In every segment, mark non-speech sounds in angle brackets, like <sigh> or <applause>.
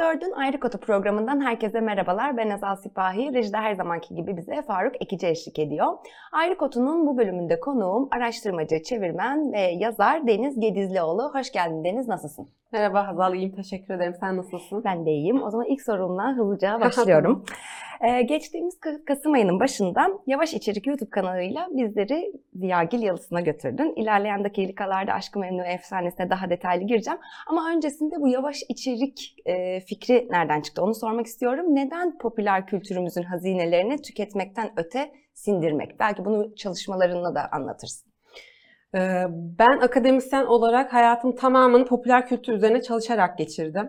T24'ün Ayrı Kotu programından herkese merhabalar. Ben Azal Sipahi. Rejide her zamanki gibi bize Faruk Ekici eşlik ediyor. Ayrı Kotu'nun bu bölümünde konuğum araştırmacı, çevirmen ve yazar Deniz Gedizlioğlu. Hoş geldin Deniz, nasılsın? Merhaba Hazal, iyiyim. Teşekkür ederim. Sen nasılsın? Ben de iyiyim. O zaman ilk sorumla hızlıca <laughs> başlıyorum. Ee, geçtiğimiz Ka- Kasım ayının başında Yavaş İçerik YouTube kanalıyla bizleri Ziyagil Yalısı'na götürdün. İlerleyen dakikalarda Aşkı Memnu efsanesine daha detaylı gireceğim. Ama öncesinde bu yavaş içerik e, fikri nereden çıktı onu sormak istiyorum. Neden popüler kültürümüzün hazinelerini tüketmekten öte sindirmek? Belki bunu çalışmalarınla da anlatırsın. Ee, Ben akademisyen olarak hayatım tamamını popüler kültür üzerine çalışarak geçirdim.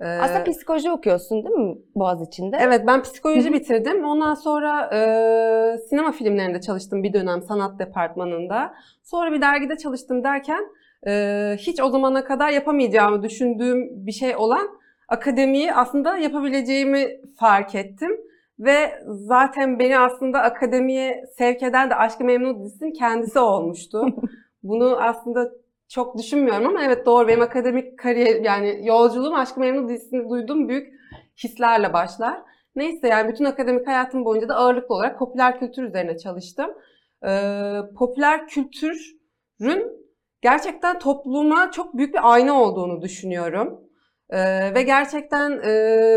Ee, Aslında psikoloji okuyorsun değil mi Boğaziçi'nde? Evet, ben psikoloji bitirdim. Ondan sonra e, sinema filmlerinde çalıştım bir dönem sanat departmanında. Sonra bir dergide çalıştım derken e, hiç o zamana kadar yapamayacağımı düşündüğüm bir şey olan akademiyi aslında yapabileceğimi fark ettim. Ve zaten beni aslında akademiye sevk eden de Aşk-ı Memnu dizisinin kendisi olmuştu. <laughs> Bunu aslında çok düşünmüyorum ama evet doğru benim akademik kariyer yani yolculuğum Aşk-ı Memnu dizisini duyduğum büyük hislerle başlar. Neyse yani bütün akademik hayatım boyunca da ağırlıklı olarak popüler kültür üzerine çalıştım. Ee, popüler kültürün gerçekten topluma çok büyük bir ayna olduğunu düşünüyorum. Ee, ve gerçekten e,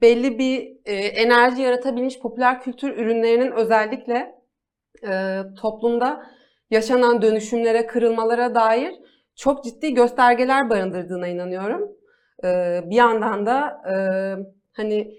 belli bir e, enerji yaratabilmiş popüler kültür ürünlerinin özellikle e, toplumda yaşanan dönüşümlere, kırılmalara dair çok ciddi göstergeler barındırdığına inanıyorum. Ee, bir yandan da e, hani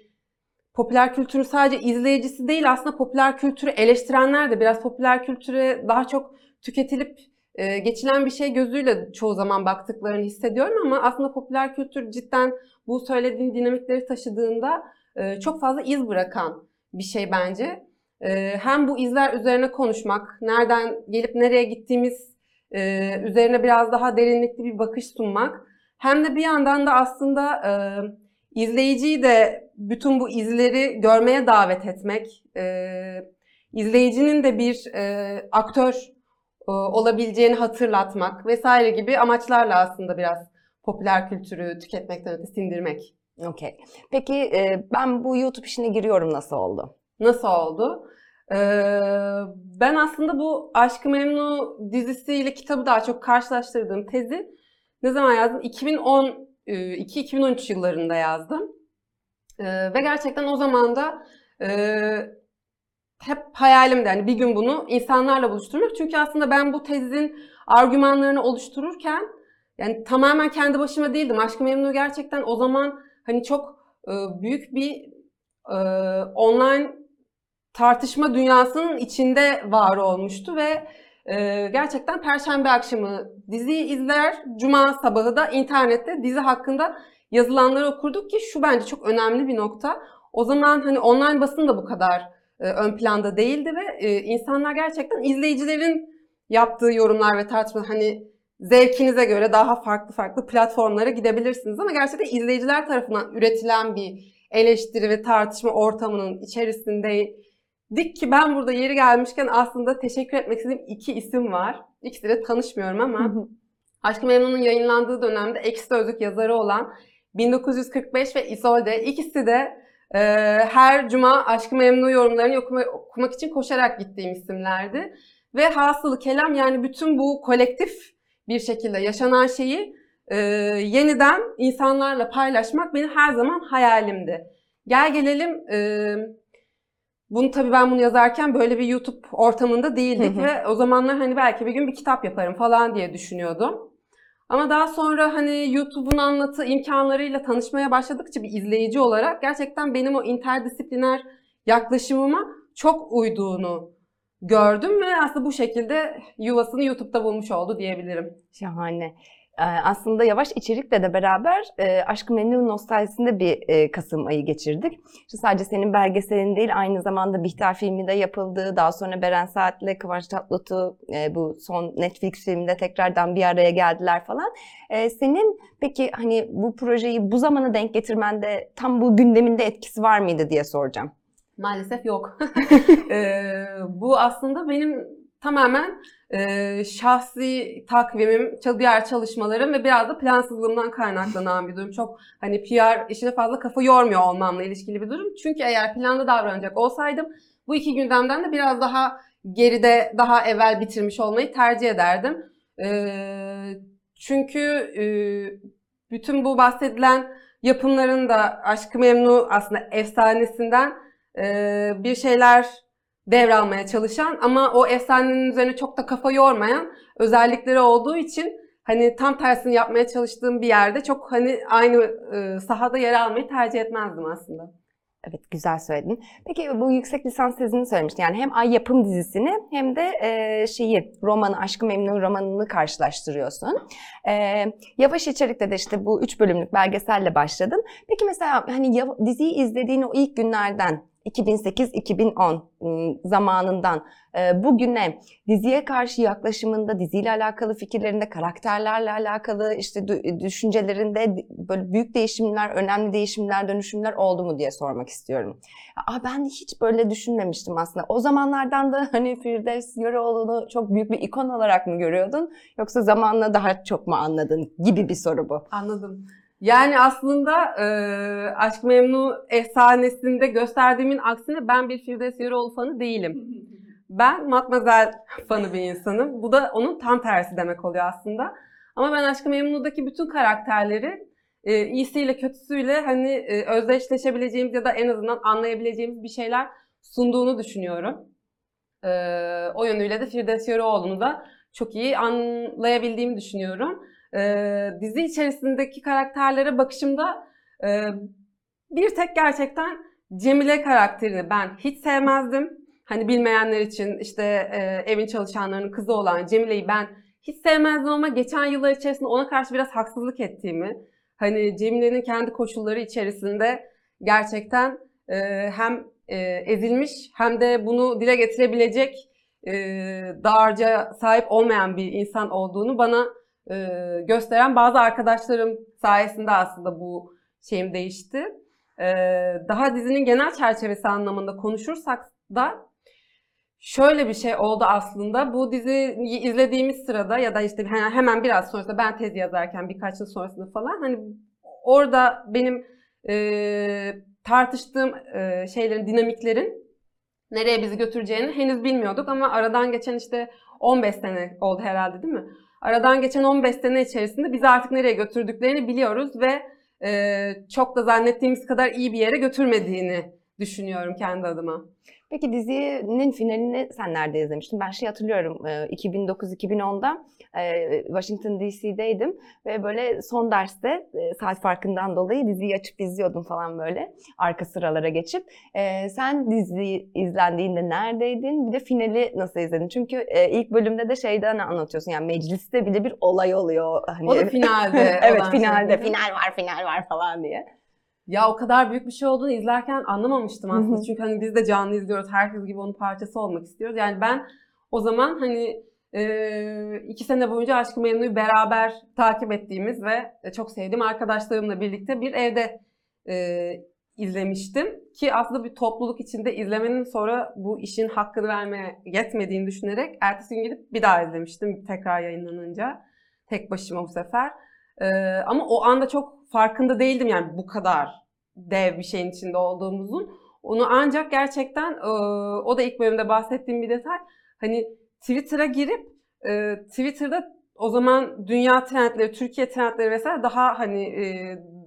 popüler kültürün sadece izleyicisi değil aslında popüler kültürü eleştirenler de biraz popüler kültüre daha çok tüketilip e, geçilen bir şey gözüyle çoğu zaman baktıklarını hissediyorum ama aslında popüler kültür cidden bu söylediğin dinamikleri taşıdığında e, çok fazla iz bırakan bir şey bence. E, hem bu izler üzerine konuşmak, nereden gelip nereye gittiğimiz e, üzerine biraz daha derinlikli bir bakış sunmak, hem de bir yandan da aslında e, izleyiciyi de bütün bu izleri görmeye davet etmek, e, izleyicinin de bir e, aktör e, olabileceğini hatırlatmak vesaire gibi amaçlarla aslında biraz popüler kültürü tüketmekten öte sindirmek. Okey. Peki e, ben bu YouTube işine giriyorum nasıl oldu? Nasıl oldu? Ee, ben aslında bu Aşk-ı Memnu dizisiyle kitabı daha çok karşılaştırdığım tezi ne zaman yazdım? 2012-2013 yıllarında yazdım. Ee, ve gerçekten o zaman da e, hep hayalimdi. Yani bir gün bunu insanlarla buluşturmak. Çünkü aslında ben bu tezin argümanlarını oluştururken yani tamamen kendi başıma değildim. Aşk-ı Memnu gerçekten o zaman hani çok e, büyük bir e, online tartışma dünyasının içinde var olmuştu ve e, gerçekten Perşembe akşamı diziyi izler, Cuma sabahı da internette dizi hakkında yazılanları okurduk ki şu bence çok önemli bir nokta. O zaman hani online basın da bu kadar e, ön planda değildi ve e, insanlar gerçekten izleyicilerin yaptığı yorumlar ve tartışmalar hani zevkinize göre daha farklı farklı platformlara gidebilirsiniz ama gerçekten izleyiciler tarafından üretilen bir eleştiri ve tartışma ortamının içerisindeydik ki ben burada yeri gelmişken aslında teşekkür etmek istediğim iki isim var. İkisiyle tanışmıyorum ama Aşk-ı Memnun'un yayınlandığı dönemde Ekşi Sözlük yazarı olan 1945 ve İsolde ikisi de e, her cuma Aşk-ı Memnu yorumlarını okuma- okumak için koşarak gittiğim isimlerdi. Ve hasılı kelam yani bütün bu kolektif bir şekilde yaşanan şeyi e, yeniden insanlarla paylaşmak benim her zaman hayalimdi. Gel gelelim e, bunu tabii ben bunu yazarken böyle bir YouTube ortamında değildik ve o zamanlar hani belki bir gün bir kitap yaparım falan diye düşünüyordum. Ama daha sonra hani YouTube'un anlatı imkanlarıyla tanışmaya başladıkça bir izleyici olarak gerçekten benim o interdisipliner yaklaşımıma çok uyduğunu gördüm ve aslında bu şekilde yuvasını YouTube'da bulmuş oldu diyebilirim. Şahane. Ee, aslında yavaş içerikle de beraber e, Aşk-ı Memnu nostaljisinde bir e, Kasım ayı geçirdik. İşte sadece senin belgeselin değil aynı zamanda Bihter filmi de yapıldı. Daha sonra Beren Saat'le Kıvanç Tatlıtuğ e, bu son Netflix filminde tekrardan bir araya geldiler falan. Senin peki hani bu projeyi bu zamana denk getirmende tam bu gündeminde etkisi var mıydı diye soracağım. Maalesef yok. <laughs> Ee, bu aslında benim tamamen e, şahsi takvimim, diğer çalışmalarım ve biraz da plansızlığımdan kaynaklanan bir durum. Çok hani PR işine fazla kafa yormuyor olmamla ilişkili bir durum. Çünkü eğer planda davranacak olsaydım bu iki gündemden de biraz daha geride, daha evvel bitirmiş olmayı tercih ederdim. Ee, çünkü e, bütün bu bahsedilen yapımların da Aşk-ı Memnu aslında efsanesinden e, bir şeyler devralmaya çalışan ama o efsanenin üzerine çok da kafa yormayan özellikleri olduğu için hani tam tersini yapmaya çalıştığım bir yerde çok hani aynı e, sahada yer almayı tercih etmezdim aslında. Evet güzel söyledin. Peki bu yüksek lisans tezini söylemiştin. Yani hem Ay Yapım dizisini hem de e, şeyi romanı Aşkı Memnu romanını karşılaştırıyorsun. E, yavaş içerikte de işte bu üç bölümlük belgeselle başladın. Peki mesela hani diziyi izlediğin o ilk günlerden 2008-2010 ım, zamanından e, bugüne diziye karşı yaklaşımında, diziyle alakalı fikirlerinde, karakterlerle alakalı işte dü- düşüncelerinde böyle büyük değişimler, önemli değişimler, dönüşümler oldu mu diye sormak istiyorum. Aa, ben hiç böyle düşünmemiştim aslında. O zamanlardan da hani Firdevs Yöreoğlu'nu çok büyük bir ikon olarak mı görüyordun? Yoksa zamanla daha çok mu anladın gibi bir soru bu. Anladım. Yani aslında e, Aşk Memnu efsanesinde gösterdiğimin aksine ben bir Firdevs Yöreoğlu fanı değilim. <laughs> Ben Matmazel fanı bir insanım. Bu da onun tam tersi demek oluyor aslında. Ama ben Aşk-ı Memnu'daki bütün karakterleri e, iyisiyle kötüsüyle hani e, özdeşleşebileceğimiz ya da en azından anlayabileceğimiz bir şeyler sunduğunu düşünüyorum. E, o yönüyle de Firdevs Yöreoğlu'nu da çok iyi anlayabildiğimi düşünüyorum. E, dizi içerisindeki karakterlere bakışımda e, bir tek gerçekten Cemile karakterini ben hiç sevmezdim. Hani bilmeyenler için işte e, evin çalışanlarının kızı olan Cemile'yi ben hiç sevmezdim ama geçen yıllar içerisinde ona karşı biraz haksızlık ettiğimi, hani Cemile'nin kendi koşulları içerisinde gerçekten e, hem e, ezilmiş hem de bunu dile getirebilecek e, dağarcığa sahip olmayan bir insan olduğunu bana e, gösteren bazı arkadaşlarım sayesinde aslında bu şeyim değişti. E, daha dizinin genel çerçevesi anlamında konuşursak da şöyle bir şey oldu aslında. Bu diziyi izlediğimiz sırada ya da işte hemen biraz sonrasında ben tez yazarken birkaç yıl sonrasında falan hani orada benim e, tartıştığım e, şeylerin, dinamiklerin nereye bizi götüreceğini henüz bilmiyorduk ama aradan geçen işte 15 sene oldu herhalde değil mi? Aradan geçen 15 sene içerisinde bizi artık nereye götürdüklerini biliyoruz ve e, çok da zannettiğimiz kadar iyi bir yere götürmediğini düşünüyorum kendi adıma. Peki dizinin finalini sen nerede izlemiştin? Ben şey hatırlıyorum e, 2009-2010'da e, Washington DC'deydim ve böyle son derste e, saat farkından dolayı diziyi açıp izliyordum falan böyle arka sıralara geçip. E, Sen dizi izlendiğinde neredeydin? Bir de finali nasıl izledin? Çünkü e, ilk bölümde de şeyden anlatıyorsun yani mecliste bile bir olay oluyor. Hani, O da finalde. <laughs> evet olan şey. finalde final var final var falan diye. Ya o kadar büyük bir şey olduğunu izlerken anlamamıştım aslında. Çünkü hani biz de canlı izliyoruz. Herkes gibi onun parçası olmak istiyoruz. Yani ben o zaman hani e, iki sene boyunca Aşk-ı Memnu'yu beraber takip ettiğimiz ve çok sevdiğim arkadaşlarımla birlikte bir evde e, izlemiştim. Ki aslında bir topluluk içinde izlemenin sonra bu işin hakkını vermeye yetmediğini düşünerek ertesi gün gidip bir daha izlemiştim tekrar yayınlanınca. Tek başıma bu sefer. Ee, ama o anda çok farkında değildim yani bu kadar dev bir şeyin içinde olduğumuzun. Onu ancak gerçekten e, o da ilk bölümde bahsettiğim bir detay. Hani Twitter'a girip e, Twitter'da o zaman dünya trendleri, Türkiye trendleri vesaire daha hani e,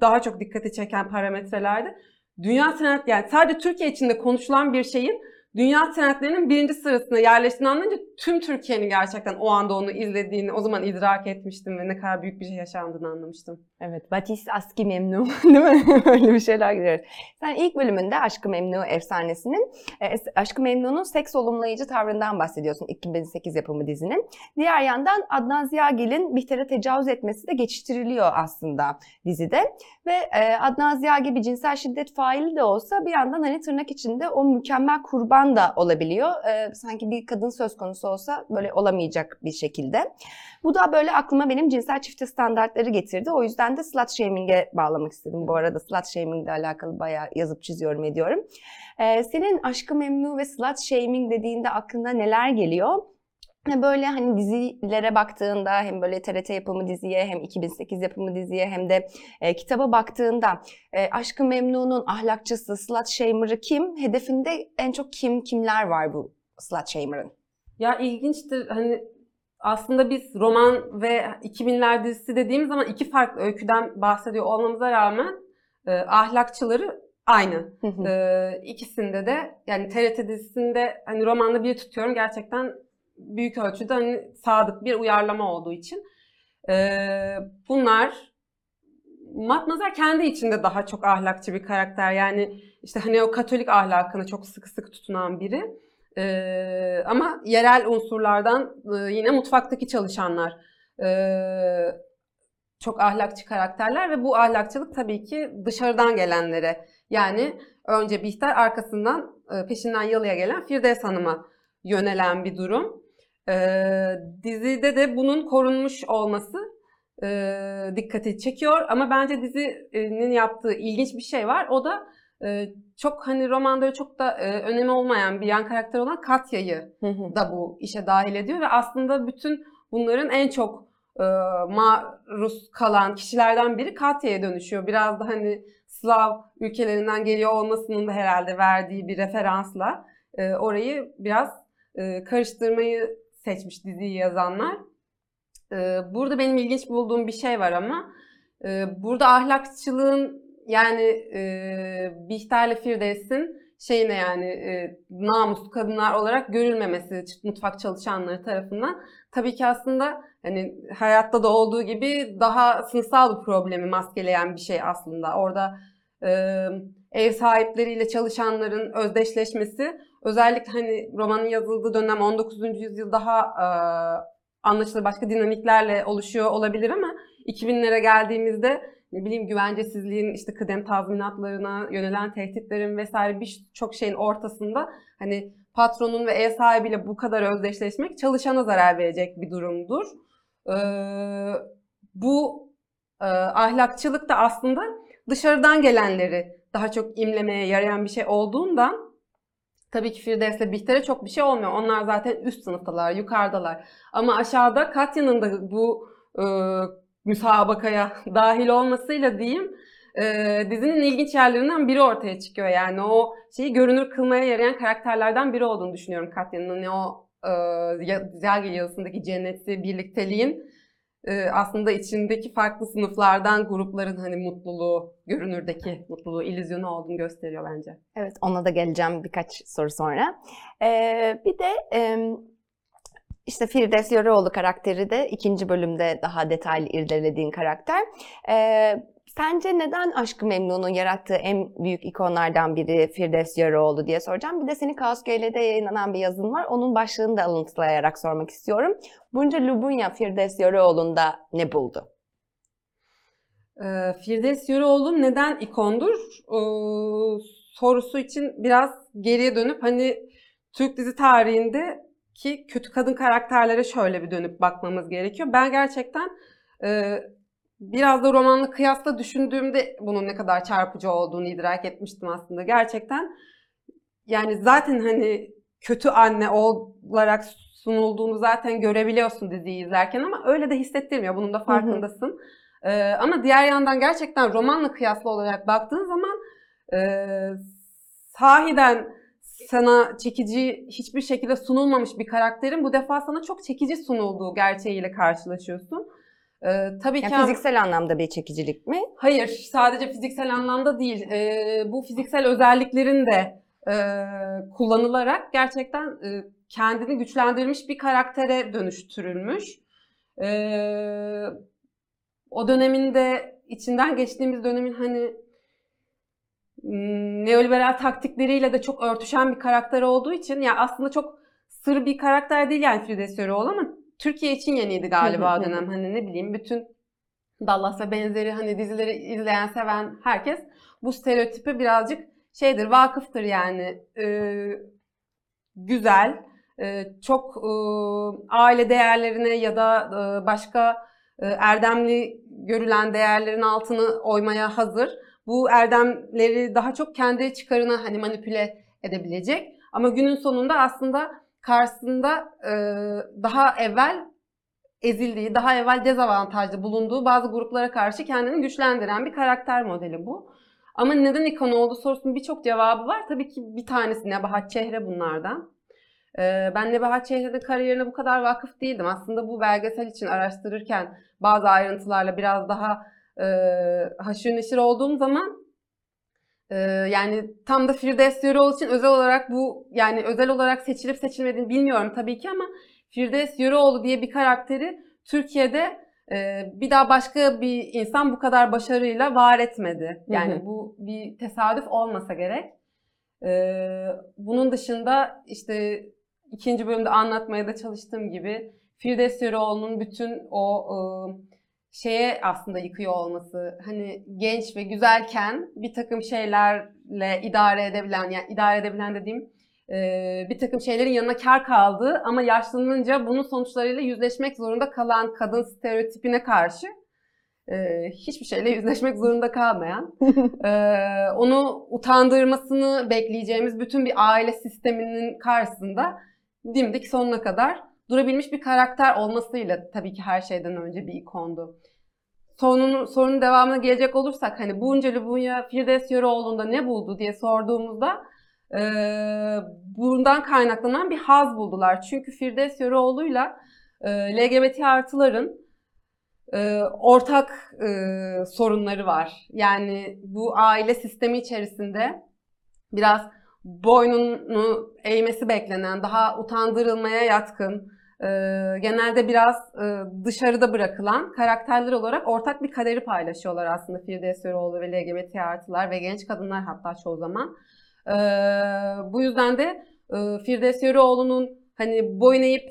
daha çok dikkati çeken parametrelerdi. Dünya trend yani sadece Türkiye içinde konuşulan bir şeyin dünya trendlerinin birinci sırasına yerleştiğini anlayınca tüm Türkiye'nin gerçekten o anda onu izlediğini o zaman idrak etmiştim ve ne kadar büyük bir şey yaşandığını anlamıştım. Evet, Batis Aski Memnu <laughs> değil mi? Öyle bir şeyler giriyoruz. Sen ilk bölümünde Aşkı Memnu efsanesinin, e, Aşkı Memnu'nun seks olumlayıcı tavrından bahsediyorsun 2008 yapımı dizinin. Diğer yandan Adnan Ziyagil'in Bihter'e tecavüz etmesi de geçiştiriliyor aslında dizide. Ve e, Adnan Ziyagil bir cinsel şiddet faili de olsa bir yandan hani tırnak içinde o mükemmel kurban da olabiliyor. E, sanki bir kadın söz konusu olsa böyle olamayacak bir şekilde. Bu da böyle aklıma benim cinsel çifte standartları getirdi. O yüzden de slut shaming'e bağlamak istedim. Bu arada slut shaming ile alakalı bayağı yazıp çiziyorum ediyorum. Ee, senin Aşkı Memnu ve slut shaming dediğinde aklına neler geliyor? Böyle hani dizilere baktığında hem böyle TRT yapımı diziye hem 2008 yapımı diziye hem de e, kitaba baktığında e, Aşkı Memnu'nun ahlakçısı, slut shamer'ı kim? Hedefinde en çok kim, kimler var bu slut shamer'ın? Ya ilginçtir hani aslında biz roman ve 2000'ler dizisi dediğimiz zaman iki farklı öyküden bahsediyor olmamıza rağmen e, ahlakçıları aynı. Ee, ikisinde de yani TRT dizisinde hani romanda bir tutuyorum gerçekten büyük ölçüde hani sadık bir uyarlama olduğu için. Ee, bunlar Matmazel kendi içinde daha çok ahlakçı bir karakter. Yani işte hani o Katolik ahlakına çok sıkı sıkı tutunan biri. Ee, ama yerel unsurlardan e, yine mutfaktaki çalışanlar e, çok ahlakçı karakterler ve bu ahlakçılık tabii ki dışarıdan gelenlere yani önce Bihter arkasından e, peşinden yalıya gelen Firdevs Hanım'a yönelen bir durum. Ee, dizide de bunun korunmuş olması e, dikkati çekiyor ama bence dizinin yaptığı ilginç bir şey var. O da e, çok hani romanda çok da e, önemi olmayan bir yan karakter olan Katya'yı da bu işe dahil ediyor ve aslında bütün bunların en çok e, maruz kalan kişilerden biri Katya'ya dönüşüyor. Biraz da hani Slav ülkelerinden geliyor olmasının da herhalde verdiği bir referansla e, orayı biraz e, karıştırmayı seçmiş diziyi yazanlar. E, burada benim ilginç bulduğum bir şey var ama e, burada ahlakçılığın yani e, Bihter'le Firdevs'in şeyine yani e, namuslu kadınlar olarak görülmemesi mutfak çalışanları tarafından tabii ki aslında hani hayatta da olduğu gibi daha sınıfsal bir problemi maskeleyen bir şey aslında. Orada e, ev sahipleriyle çalışanların özdeşleşmesi özellikle hani romanın yazıldığı dönem 19. yüzyıl daha e, anlaşılır başka dinamiklerle oluşuyor olabilir ama 2000'lere geldiğimizde ne bileyim güvencesizliğin işte kıdem tazminatlarına yönelen tehditlerin vesaire birçok şeyin ortasında hani patronun ve ev sahibiyle bu kadar özdeşleşmek çalışana zarar verecek bir durumdur. Ee, bu e, ahlakçılık da aslında dışarıdan gelenleri daha çok imlemeye yarayan bir şey olduğundan tabii ki Firdevs'le Bihter'e çok bir şey olmuyor. Onlar zaten üst sınıftalar, yukarıdalar. Ama aşağıda Katya'nın da bu e, müsabakaya dahil olmasıyla diyeyim e, dizinin ilginç yerlerinden biri ortaya çıkıyor. Yani o şeyi görünür kılmaya yarayan karakterlerden biri olduğunu düşünüyorum Katya'nın. Hani o e, Ziyagil yazısındaki cenneti, birlikteliğin e, aslında içindeki farklı sınıflardan grupların hani mutluluğu, görünürdeki mutluluğu, illüzyonu olduğunu gösteriyor bence. Evet, ona da geleceğim birkaç soru sonra. Ee, bir de e, işte Firdevs Yöreoğlu karakteri de ikinci bölümde daha detaylı irdelediğin karakter. Ee, sence neden Aşkı Memnun'un yarattığı en büyük ikonlardan biri Firdevs Yöreoğlu diye soracağım. Bir de senin Kaos GL'de yayınlanan bir yazın var. Onun başlığını da alıntılayarak sormak istiyorum. Bunca Lubunya Firdevs Yöreoğlu'nda ne buldu? Ee, Firdevs Yöreoğlu neden ikondur ee, sorusu için biraz geriye dönüp hani Türk dizi tarihinde ki kötü kadın karakterlere şöyle bir dönüp bakmamız gerekiyor. Ben gerçekten e, biraz da romanla kıyasla düşündüğümde bunun ne kadar çarpıcı olduğunu idrak etmiştim aslında. Gerçekten yani zaten hani kötü anne olarak sunulduğunu zaten görebiliyorsun diziyi izlerken ama öyle de hissettirmiyor. Bunun da farkındasın. Hı hı. Ee, ama diğer yandan gerçekten romanla kıyaslı olarak baktığın zaman e, sahiden sana çekici hiçbir şekilde sunulmamış bir karakterin bu defa sana çok çekici sunulduğu gerçeğiyle karşılaşıyorsun. Ee, tabii yani ki fiziksel anlamda bir çekicilik mi? Hayır, sadece fiziksel anlamda değil. Ee, bu fiziksel özelliklerin de e, kullanılarak gerçekten e, kendini güçlendirmiş bir karaktere dönüştürülmüş. E, o döneminde içinden geçtiğimiz dönemin hani neoliberal taktikleriyle de çok örtüşen bir karakter olduğu için ya aslında çok sır bir karakter değil yani Firdevs Yöreoğlu ama Türkiye için yeniydi galiba o dönem. Hani ne bileyim bütün Dallas ve benzeri hani dizileri izleyen, seven herkes bu stereotipi birazcık şeydir, vakıftır yani. Ee, güzel, e, çok e, aile değerlerine ya da e, başka e, erdemli görülen değerlerin altını oymaya hazır. Bu erdemleri daha çok kendi çıkarına hani manipüle edebilecek. Ama günün sonunda aslında karşısında e, daha evvel ezildiği, daha evvel dezavantajlı bulunduğu bazı gruplara karşı kendini güçlendiren bir karakter modeli bu. Ama neden ikon oldu sorusunun birçok cevabı var. Tabii ki bir tanesi Nebahat Çehre bunlardan. Ee, ben Nebahat Çehre'nin kariyerine bu kadar vakıf değildim. Aslında bu belgesel için araştırırken bazı ayrıntılarla biraz daha e, haşır neşir olduğum zaman e, yani tam da Firdevs Yöreoğlu için özel olarak bu yani özel olarak seçilip seçilmediğini bilmiyorum tabii ki ama Firdevs Yöreoğlu diye bir karakteri Türkiye'de e, bir daha başka bir insan bu kadar başarıyla var etmedi. Yani Hı hı. bu bir tesadüf olmasa gerek. E, bunun dışında işte ikinci bölümde anlatmaya da çalıştığım gibi Firdevs Yöreoğlu'nun bütün o e, şeye aslında yıkıyor olması. Hani genç ve güzelken bir takım şeylerle idare edebilen, yani idare edebilen dediğim e, bir takım şeylerin yanına kar kaldığı ama yaşlanınca bunun sonuçlarıyla yüzleşmek zorunda kalan kadın stereotipine karşı e, hiçbir şeyle yüzleşmek zorunda kalmayan, <laughs> e, onu utandırmasını bekleyeceğimiz bütün bir aile sisteminin karşısında dimdik sonuna kadar durabilmiş bir karakter olmasıyla tabii ki her şeyden önce bir ikondu. Sorunun, sorunun devamına gelecek olursak hani bunca Lubunya Firdevs Yöreoğlu'nda ne buldu diye sorduğumuzda e, bundan kaynaklanan bir haz buldular. Çünkü Firdevs Yöreoğlu'yla e, LGBT artıların e, ortak e, sorunları var. Yani bu aile sistemi içerisinde biraz boynunu eğmesi beklenen, daha utandırılmaya yatkın, genelde biraz dışarıda bırakılan karakterler olarak ortak bir kaderi paylaşıyorlar aslında Firdevs Yöreoğlu ve LGBT artılar ve genç kadınlar hatta çoğu zaman. Bu yüzden de Firdevs Yöreoğlu'nun hani boyun eğip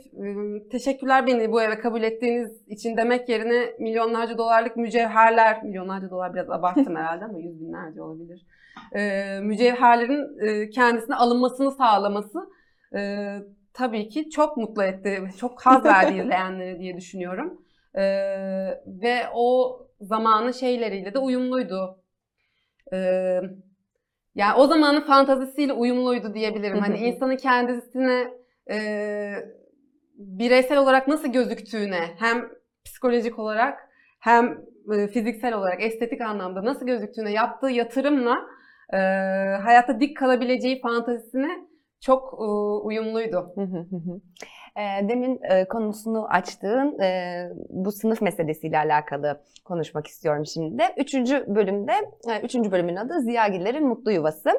teşekkürler beni bu eve kabul ettiğiniz için demek yerine milyonlarca dolarlık mücevherler, milyonlarca dolar biraz abarttım herhalde ama yüz binlerce olabilir. Mücevherlerin kendisine alınmasını sağlaması tabii ki çok mutlu etti, çok haz verdi <laughs> izleyenlere diye düşünüyorum. E, ve o zamanın şeyleriyle de uyumluydu. E, yani o zamanın fantazisiyle uyumluydu diyebilirim. Hani insanın kendisine e, bireysel olarak nasıl gözüktüğüne hem psikolojik olarak hem e, fiziksel olarak estetik anlamda nasıl gözüktüğüne yaptığı yatırımla e, hayatta dik kalabileceği fantazisine çok e, uyumluydu. E, Demin e, konusunu açtığın bu sınıf meselesiyle alakalı konuşmak istiyorum şimdi de. Üçüncü bölümde, üçüncü bölümün adı Ziyagillerin Mutlu Yuvası.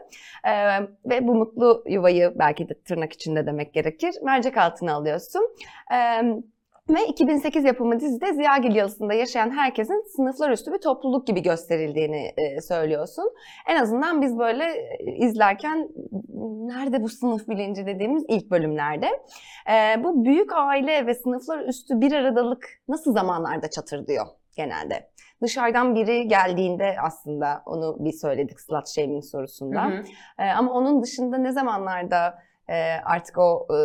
Ve bu mutlu yuvayı belki de tırnak içinde demek gerekir. Mercek altına alıyorsun. E, ve 2008 yapımı dizide Ziyagil Yalısı'nda yaşayan herkesin sınıflar üstü bir topluluk gibi gösterildiğini e, söylüyorsun. En azından biz böyle e, izlerken nerede bu sınıf bilinci dediğimiz ilk bölümlerde. E, bu büyük aile ve sınıflar üstü bir aradalık nasıl zamanlarda çatırdıyor genelde? Dışarıdan biri geldiğinde aslında onu bir söyledik slut shaming sorusunda. Hı hı. E, ama onun dışında ne zamanlarda e, artık o e,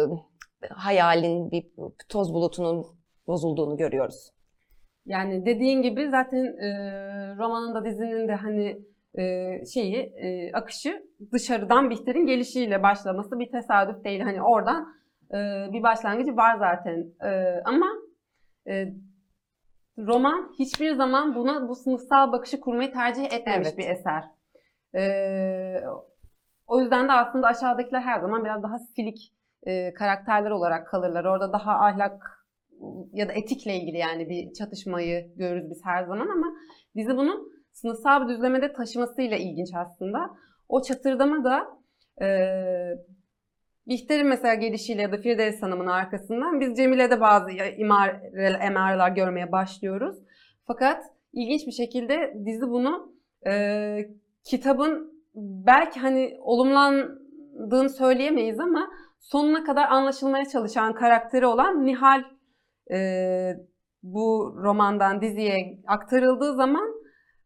hayalin bir toz bulutunun bozulduğunu görüyoruz. Yani dediğin gibi zaten e, romanın da dizinin de hani e, şeyi e, akışı dışarıdan Bihter'in gelişiyle başlaması bir tesadüf değil. Hani oradan e, bir başlangıcı var zaten. E, ama e, roman hiçbir zaman buna bu sınıfsal bakışı kurmayı tercih etmemiş Evet. bir eser. E, o yüzden de aslında aşağıdakiler her zaman biraz daha silik e, karakterler olarak kalırlar. Orada daha ahlak ya da etikle ilgili yani bir çatışmayı görürüz biz her zaman ama dizi bunu sınıfsal bir düzlemede taşımasıyla ilginç aslında. O çatırdama da Ee, Bihter'in mesela gelişiyle ya da Firdevs Hanım'ın arkasından biz Cemile'de bazı imar, emareler görmeye başlıyoruz. Fakat ilginç bir şekilde dizi bunu e, kitabın belki hani olumlandığını söyleyemeyiz ama sonuna kadar anlaşılmaya çalışan karakteri olan Nihal e, bu romandan diziye aktarıldığı zaman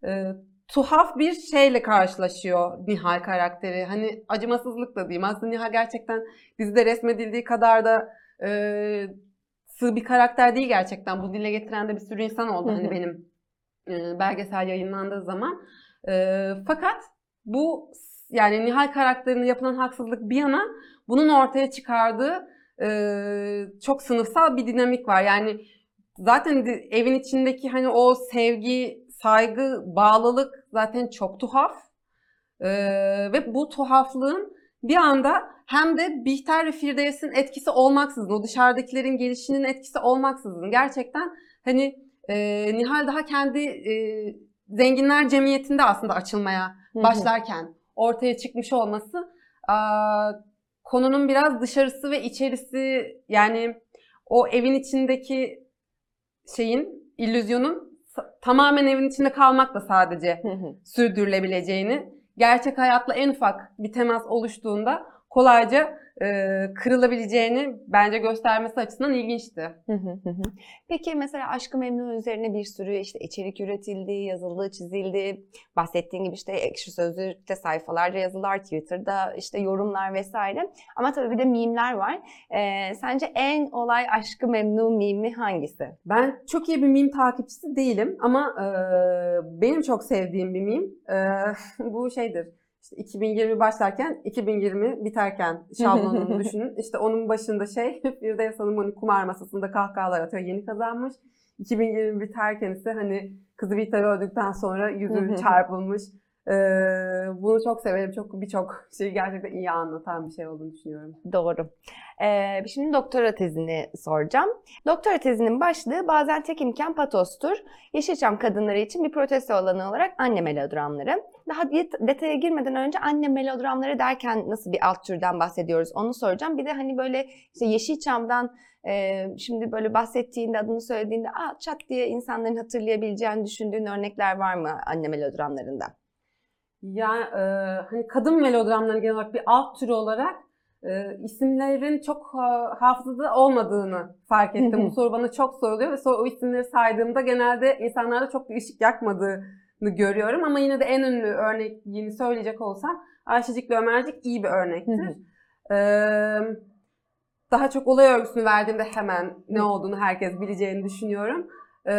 e, tuhaf bir şeyle karşılaşıyor Nihal karakteri. Hani acımasızlık da diyeyim. Aslında Nihal gerçekten dizide resmedildiği kadar da e, sığ bir karakter değil gerçekten. Bu dile getiren de bir sürü insan oldu. Hani benim e, belgesel yayınlandığı zaman. E, fakat bu yani Nihal karakterine yapılan haksızlık bir yana bunun ortaya çıkardığı e, çok sınıfsal bir dinamik var. Yani zaten evin içindeki hani o sevgi, saygı, bağlılık zaten çok tuhaf. E, ve bu tuhaflığın bir anda hem de Bihter ve Firdevs'in etkisi olmaksızın, o dışarıdakilerin gelişinin etkisi olmaksızın gerçekten hani e, Nihal daha kendi e, zenginler cemiyetinde aslında açılmaya Hı hı. başlarken ortaya çıkmış olması konunun biraz dışarısı ve içerisi yani o evin içindeki şeyin, illüzyonun tamamen evin içinde kalmakla sadece sürdürülebileceğini, gerçek hayatla en ufak bir temas oluştuğunda kolayca e, kırılabileceğini bence göstermesi açısından ilginçti. Peki mesela Aşk-ı Memnu üzerine bir sürü işte içerik üretildi, yazıldı, çizildi. Bahsettiğin gibi işte ekşi sözlükte sayfalarca yazılar, Twitter'da işte yorumlar vesaire. Ama tabii bir de mimler var. Ee, sence en olay Aşk-ı Memnu mimi hangisi? Ben çok iyi bir meme takipçisi değilim ama e, benim çok sevdiğim bir meme e, <laughs> bu şeydir. İşte 2020 başlarken 2020 biterken <laughs> şablonunu düşünün. İşte onun başında şey <laughs> Firdevs Hanım hani kumar masasında kahkahalar atıyor yeni kazanmış. 2020 biterken ise hani kızı Bihter öldükten sonra yüzü çarpılmış. E, bunu çok severim. Çok birçok şeyi gerçekten iyi anlatan bir şey olduğunu düşünüyorum. Doğru. Ee, şimdi doktora tezini soracağım. Doktora tezinin başlığı bazen tek imkan patostur. Yeşilçam kadınları için bir protesto alanı olarak anne melodramları. Daha det- detaya girmeden önce anne melodramları derken nasıl bir alt türden bahsediyoruz onu soracağım. Bir de hani böyle işte Yeşilçam'dan e, şimdi böyle bahsettiğinde adını söylediğinde Aa, çat diye insanların hatırlayabileceğini düşündüğün örnekler var mı anne melodramlarında? Ya e, hani kadın melodramların genel olarak bir alt türü olarak e, isimlerin çok ha- hafızada olmadığını fark ettim. Bu soru bana çok soruluyor ve sonra o isimleri saydığımda genelde insanlarda çok bir ışık yakmadığını görüyorum. Ama yine de en ünlü örneğini söyleyecek olsam Ayşecik ve Ömercik iyi bir örnektir. E, daha çok olay örgüsünü verdiğimde hemen ne olduğunu herkes bileceğini düşünüyorum. E,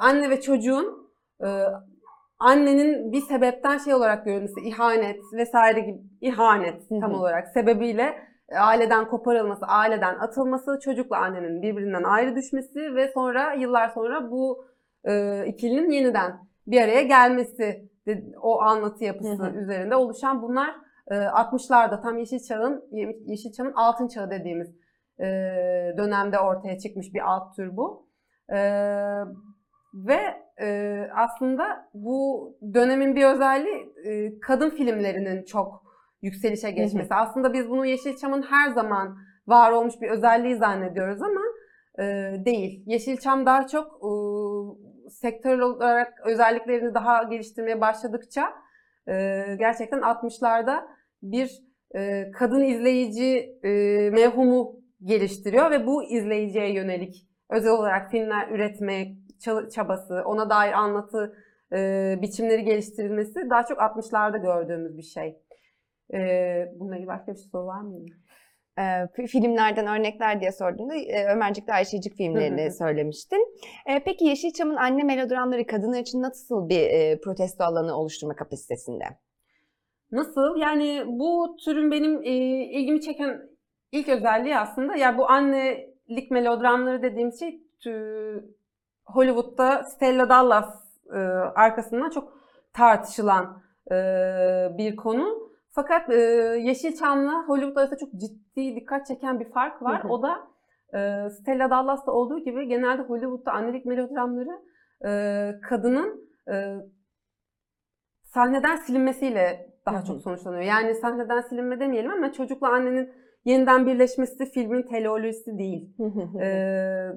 anne ve çocuğun e, annenin bir sebepten şey olarak görülmesi, ihanet vesaire gibi ihanet Hı hı. tam olarak sebebiyle aileden koparılması, aileden atılması, çocukla annenin birbirinden ayrı düşmesi ve sonra yıllar sonra bu e, ikilinin yeniden bir araya gelmesi o anlatı yapısı Hı hı. üzerinde oluşan bunlar e, 60'larda tam Yeşilçağ'ın Yeşilçam'ın altın çağı dediğimiz e, dönemde ortaya çıkmış bir alt tür bu. E, ve e, aslında bu dönemin bir özelliği e, kadın filmlerinin çok yükselişe geçmesi. Aslında biz bunu Yeşilçam'ın her zaman var olmuş bir özelliği zannediyoruz ama e, değil. Yeşilçam daha çok e, sektörel olarak özelliklerini daha geliştirmeye başladıkça e, gerçekten 60'larda bir e, kadın izleyici e, mevhumu geliştiriyor ve bu izleyiciye yönelik özel olarak filmler üretme ça- çabası, ona dair anlatı e, biçimleri geliştirilmesi daha çok 60'larda gördüğümüz bir şey. E, bununla ilgili başka bir soru var mı? Fi- filmlerden örnekler diye sorduğunda e, Ömercik de Ayşecik filmlerini söylemiştin. Ee, peki Yeşilçam'ın anne melodramları kadınlar için nasıl bir e, protesto alanı oluşturma kapasitesinde? Nasıl? Yani bu türün benim e, ilgimi çeken ilk özelliği aslında ya bu annelik melodramları dediğim şey Hollywood'da Stella Dallas e, arkasından çok tartışılan e, bir konu. Fakat e, Yeşilçam'la Hollywood arasında çok ciddi dikkat çeken bir fark var. Hı hı. O da e, Stella Dallas'ta olduğu gibi genelde Hollywood'da annelik melodramları e, kadının e, sahneden silinmesiyle daha Hı hı. çok sonuçlanıyor. Yani sahneden silinme demeyelim ama çocukla annenin yeniden birleşmesi filmin teleolojisi değil. Ee,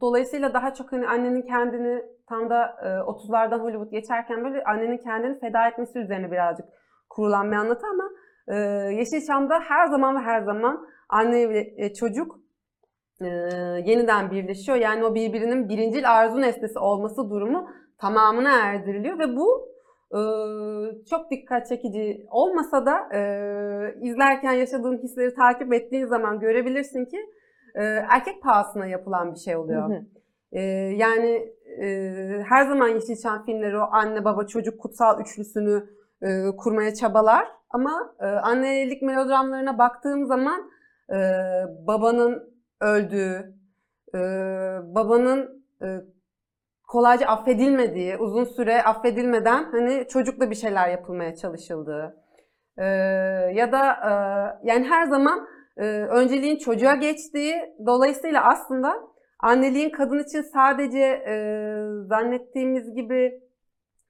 dolayısıyla daha çok hani annenin kendini tam da e, 30'lardan Hollywood geçerken böyle annenin kendini feda etmesi üzerine birazcık kurulan bir anlatı ama e, Yeşilçam'da her zaman ve her zaman anne ve e, çocuk e, yeniden birleşiyor. Yani o birbirinin birincil arzu nesnesi olması durumu tamamına erdiriliyor ve bu e, çok dikkat çekici olmasa da e, izlerken yaşadığın hisleri takip ettiğin zaman görebilirsin ki e, erkek pahasına yapılan bir şey oluyor. E, yani e, her zaman Yeşilçam filmleri o anne baba çocuk kutsal üçlüsünü e, kurmaya çabalar. Ama e, annelik melodramlarına baktığım zaman e, babanın öldüğü, e, babanın e, kolayca affedilmediği, uzun süre affedilmeden hani çocukla bir şeyler yapılmaya çalışıldığı e, ya da e, yani her zaman e, önceliğin çocuğa geçtiği dolayısıyla aslında anneliğin kadın için sadece e, zannettiğimiz gibi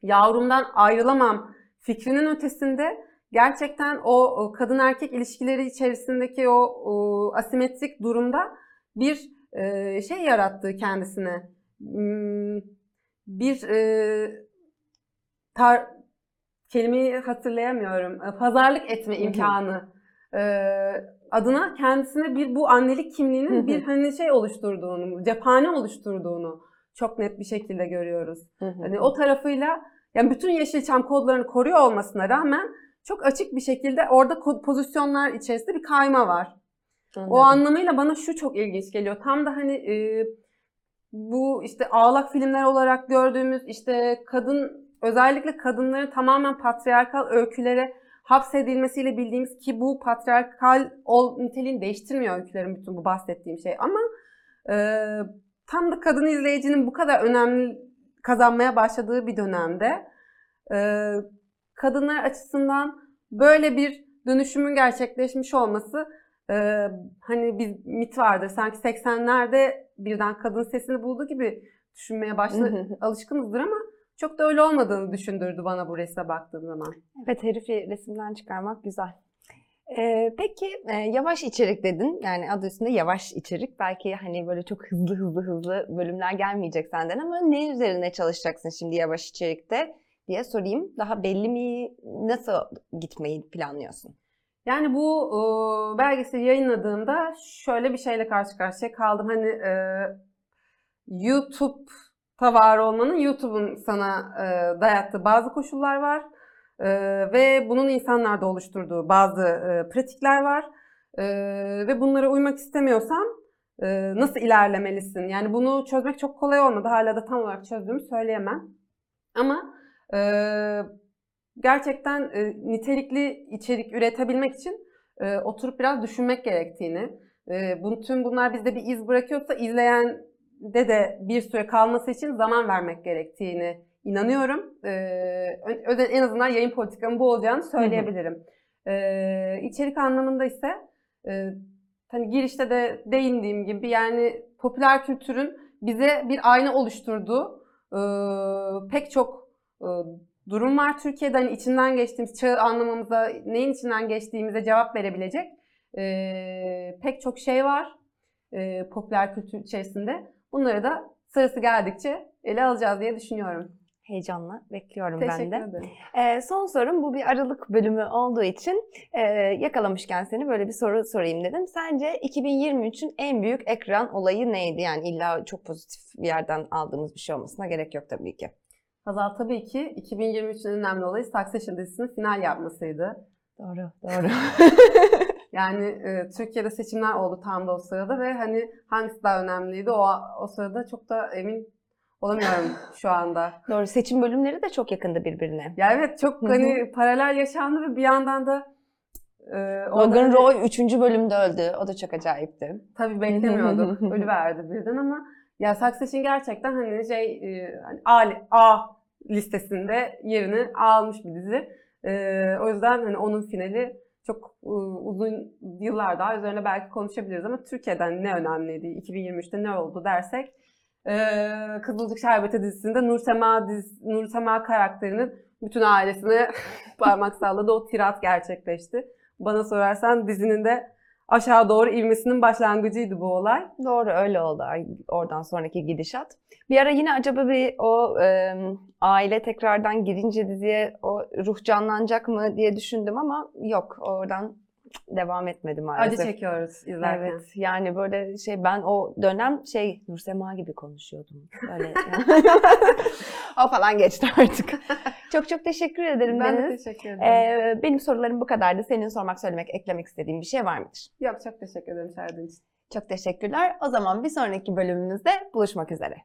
yavrumdan ayrılamam fikrinin ötesinde gerçekten o kadın erkek ilişkileri içerisindeki o, asimetrik durumda bir e, şey yarattığı kendisine. Hmm, Bir e, tar kelimeyi hatırlayamıyorum. E, Pazarlık etme imkanı adına kendisine bir bu annelik kimliğinin bir hani şey oluşturduğunu, cephane oluşturduğunu çok net bir şekilde görüyoruz. Hani o tarafıyla yani bütün Yeşilçam kodlarını koruyor olmasına rağmen çok açık bir şekilde orada pozisyonlar içerisinde bir kayma var. O anlamıyla bana şu çok ilginç geliyor. Tam da hani e, bu işte ağlak filmler olarak gördüğümüz işte kadın özellikle kadınların tamamen patriarkal öykülere hapsedilmesiyle bildiğimiz ki bu patriarkal ol, niteliğini değiştirmiyor öykülerin bütün bu bahsettiğim şey. Ama e, tam da kadın izleyicinin bu kadar önemli kazanmaya başladığı bir dönemde e, kadınlar açısından böyle bir dönüşümün gerçekleşmiş olması e, hani bir mit vardır sanki 80'lerde birden kadın sesini bulduğu gibi düşünmeye başladı alışkınızdır ama çok da öyle olmadığını düşündürdü bana bu resme baktığım zaman. Evet herifi resimden çıkarmak güzel. Ee, peki e, yavaş içerik dedin. Yani adı üstünde yavaş içerik. Belki hani böyle çok hızlı hızlı hızlı bölümler gelmeyecek senden ama ne üzerine çalışacaksın şimdi yavaş içerikte diye sorayım. Daha belli mi? Nasıl gitmeyi planlıyorsun? Yani bu e, belgeseli yayınladığımda şöyle bir şeyle karşı karşıya kaldım. Hani e, YouTube'da var olmanın YouTube'un sana e, dayattığı bazı koşullar var. E, ve bunun insanlarda oluşturduğu bazı e, pratikler var. E, ve bunlara uymak istemiyorsan e, nasıl ilerlemelisin? Yani bunu çözmek çok kolay olmadı. Hala da tam olarak çözdüğümü söyleyemem. Ama e, gerçekten e, nitelikli içerik üretebilmek için e, oturup biraz düşünmek gerektiğini, e, bu, tüm bunlar bizde bir iz bırakıyorsa izleyen de de bir süre kalması için zaman vermek gerektiğini inanıyorum. E, özel- en azından yayın politikamın bu olacağını söyleyebilirim. E, içerik anlamında ise e, hani girişte de değindiğim gibi yani popüler kültürün bize bir ayna oluşturduğu e, pek çok e, durum var Türkiye'de. Hani içinden geçtiğimiz çağı anlamamıza, neyin içinden geçtiğimize cevap verebilecek e, pek çok şey var e, popüler kültür içerisinde. Bunları da sırası geldikçe ele alacağız diye düşünüyorum. Heyecanla bekliyorum Teşekkür ben de. ederim. Ee, son sorum bu bir aralık bölümü olduğu için e, yakalamışken seni böyle bir soru sorayım dedim. Sence 2023'ün en büyük ekran olayı neydi? Yani illa çok pozitif bir yerden aldığımız bir şey olmasına gerek yok tabii ki. Hazal tabii ki 2023'ün önemli olayı Succession dizisinin final yapmasıydı. Doğru, doğru. <laughs> <laughs> Yani e, Türkiye'de seçimler oldu tam da o sırada ve hani hangisi daha önemliydi o, o sırada çok da emin olamıyorum şu anda. doğru. Seçim bölümleri de çok yakındı birbirine. Ya evet çok hani paralel yaşandı ve bir yandan da e, Logan Roy 3. bölümde öldü. O da çok acayipti. Tabii beklemiyorduk. <laughs> Ölüverdi birden ama ya Succession gerçekten hani şey e, hani A, A listesinde yerini almış bir dizi. E, o yüzden hani onun finali çok e, uzun yıllar daha üzerine belki konuşabiliriz ama Türkiye'den ne önemliydi, 2023'te ne oldu dersek Ee, Kızılcık Şerbeti dizisinde Nursema, diz, Nursema karakterinin bütün ailesine <laughs> parmak salladı. O tirat gerçekleşti. Bana sorarsan dizinin de aşağı doğru ivmesinin başlangıcıydı bu olay. Doğru öyle oldu oradan sonraki gidişat. Bir ara yine acaba bir o e, aile tekrardan girince diziye o ruh canlanacak mı diye düşündüm ama yok oradan devam etmedi maalesef. Acı çekiyoruz izlerken. Evet yani böyle şey ben o dönem şey Nursema gibi konuşuyordum. Öyle <laughs> o falan geçti artık. çok çok teşekkür ederim Ben de Deniz. teşekkür ederim. Ee, benim sorularım bu kadardı. Senin sormak, söylemek, eklemek istediğin bir şey var mıdır? Yok çok teşekkür ederim için. Çok teşekkürler. O zaman bir sonraki bölümümüzde buluşmak üzere.